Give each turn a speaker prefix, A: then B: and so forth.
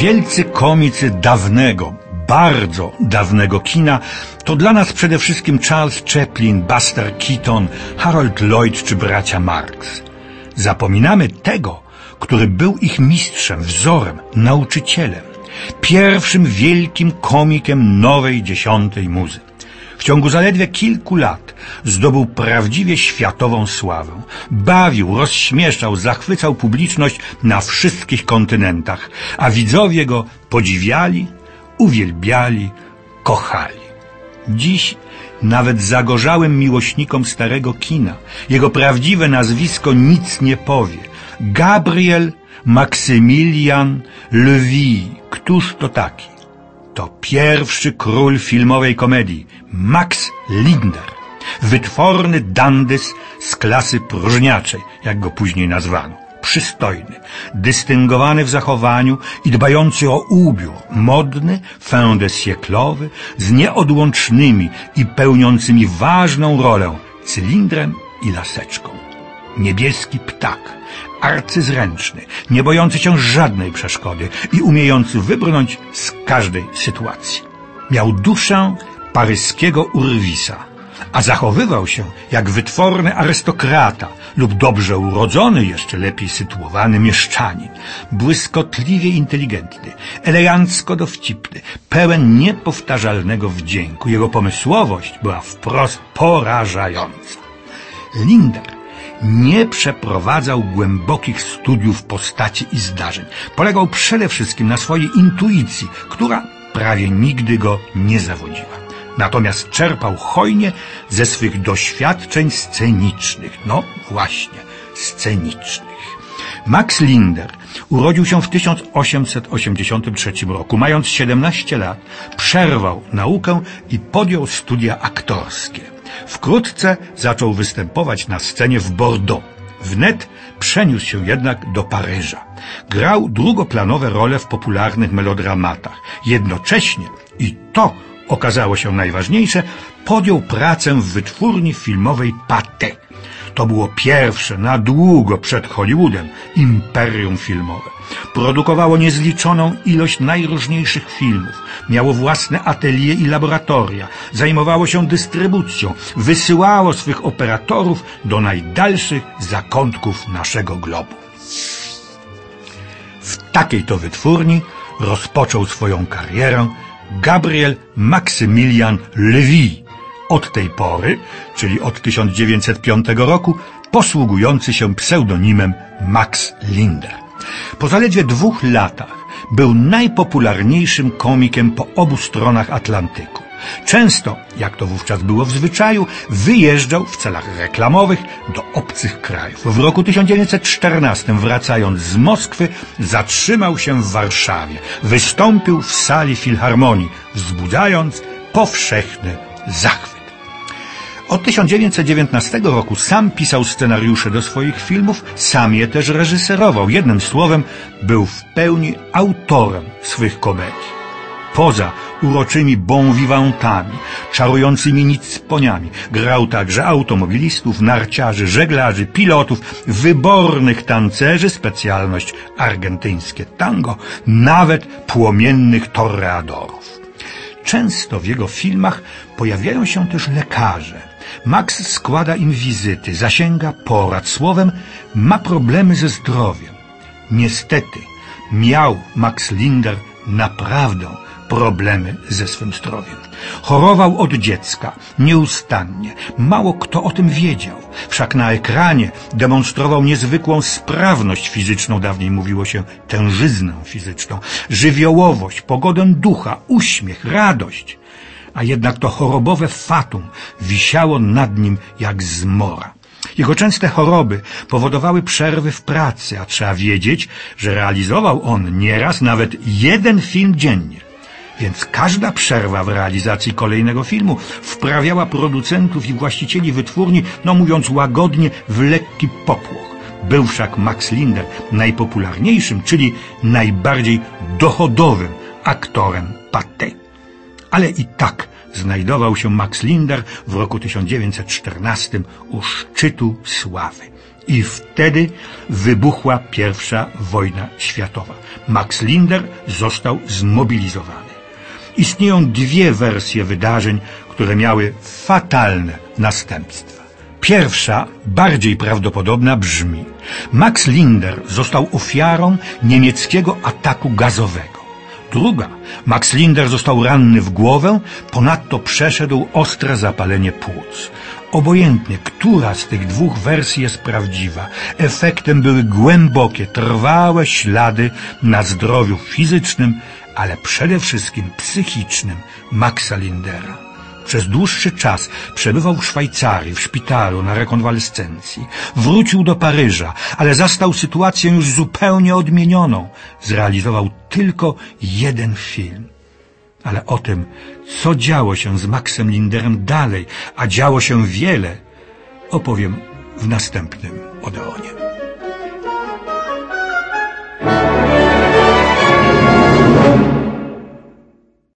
A: Wielcy komicy dawnego, bardzo dawnego kina to dla nas przede wszystkim Charles Chaplin, Buster Keaton, Harold Lloyd czy bracia Marx. Zapominamy tego, który był ich mistrzem, wzorem, nauczycielem, pierwszym wielkim komikiem nowej dziesiątej muzy. W ciągu zaledwie kilku lat zdobył prawdziwie światową sławę. Bawił, rozśmieszał, zachwycał publiczność na wszystkich kontynentach, a widzowie go podziwiali, uwielbiali, kochali. Dziś nawet zagorzałym miłośnikom starego kina jego prawdziwe nazwisko nic nie powie. Gabriel Maksymilian Levy. Któż to taki? To pierwszy król filmowej komedii, Max Linder. Wytworny dandys z klasy próżniaczej, jak go później nazwano. Przystojny, dystyngowany w zachowaniu i dbający o ubiór, modny, fin de z nieodłącznymi i pełniącymi ważną rolę cylindrem i laseczką. Niebieski ptak, arcyzręczny, nie bojący się żadnej przeszkody i umiejący wybrnąć z każdej sytuacji. Miał duszę paryskiego urwisa, a zachowywał się jak wytworny arystokrata lub dobrze urodzony, jeszcze lepiej sytuowany mieszczanin. Błyskotliwie inteligentny, elegancko dowcipny, pełen niepowtarzalnego wdzięku. Jego pomysłowość była wprost porażająca. Linder nie przeprowadzał głębokich studiów postaci i zdarzeń. Polegał przede wszystkim na swojej intuicji, która prawie nigdy go nie zawodziła. Natomiast czerpał hojnie ze swych doświadczeń scenicznych. No właśnie, scenicznych. Max Linder urodził się w 1883 roku. Mając 17 lat, przerwał naukę i podjął studia aktorskie. Wkrótce zaczął występować na scenie w Bordeaux. Wnet przeniósł się jednak do Paryża. Grał drugoplanowe role w popularnych melodramatach. Jednocześnie, i to okazało się najważniejsze, podjął pracę w wytwórni filmowej Pathé. To było pierwsze na długo przed Hollywoodem imperium filmowe. Produkowało niezliczoną ilość najróżniejszych filmów. Miało własne atelier i laboratoria. Zajmowało się dystrybucją. Wysyłało swych operatorów do najdalszych zakątków naszego globu. W takiej to wytwórni rozpoczął swoją karierę Gabriel Maksymilian Levy. Od tej pory, czyli od 1905 roku, posługujący się pseudonimem Max Linder. Po zaledwie dwóch latach był najpopularniejszym komikiem po obu stronach Atlantyku. Często, jak to wówczas było w zwyczaju, wyjeżdżał w celach reklamowych do obcych krajów. W roku 1914, wracając z Moskwy, zatrzymał się w Warszawie. Wystąpił w sali filharmonii, wzbudzając powszechny zachwyt. Od 1919 roku sam pisał scenariusze do swoich filmów, sam je też reżyserował. Jednym słowem, był w pełni autorem swych komedii. Poza uroczymi bon vivantami, czarującymi nic poniami, grał także automobilistów, narciarzy, żeglarzy, pilotów, wybornych tancerzy, specjalność argentyńskie tango, nawet płomiennych torreadorów. Często w jego filmach pojawiają się też lekarze, Max składa im wizyty, zasięga porad, słowem ma problemy ze zdrowiem. Niestety miał Max Linder naprawdę problemy ze swym zdrowiem. Chorował od dziecka, nieustannie. Mało kto o tym wiedział. Wszak na ekranie demonstrował niezwykłą sprawność fizyczną, dawniej mówiło się tężyznę fizyczną, żywiołowość, pogodę ducha, uśmiech, radość a jednak to chorobowe fatum wisiało nad nim jak zmora. Jego częste choroby powodowały przerwy w pracy, a trzeba wiedzieć, że realizował on nieraz nawet jeden film dziennie. Więc każda przerwa w realizacji kolejnego filmu wprawiała producentów i właścicieli wytwórni, no mówiąc łagodnie, w lekki popłoch. Był wszak Max Linder najpopularniejszym, czyli najbardziej dochodowym aktorem Pathé ale i tak znajdował się Max Linder w roku 1914 u szczytu sławy. I wtedy wybuchła pierwsza wojna światowa. Max Linder został zmobilizowany. Istnieją dwie wersje wydarzeń, które miały fatalne następstwa. Pierwsza, bardziej prawdopodobna brzmi: Max Linder został ofiarą niemieckiego ataku gazowego. Druga, Max Linder został ranny w głowę, ponadto przeszedł ostre zapalenie płuc. Obojętnie, która z tych dwóch wersji jest prawdziwa, efektem były głębokie, trwałe ślady na zdrowiu fizycznym, ale przede wszystkim psychicznym Maxa Lindera. Przez dłuższy czas przebywał w Szwajcarii, w szpitalu, na rekonwalescencji. Wrócił do Paryża, ale zastał sytuację już zupełnie odmienioną. Zrealizował tylko jeden film. Ale o tym, co działo się z Maxem Linderem dalej, a działo się wiele, opowiem w następnym Odeonie.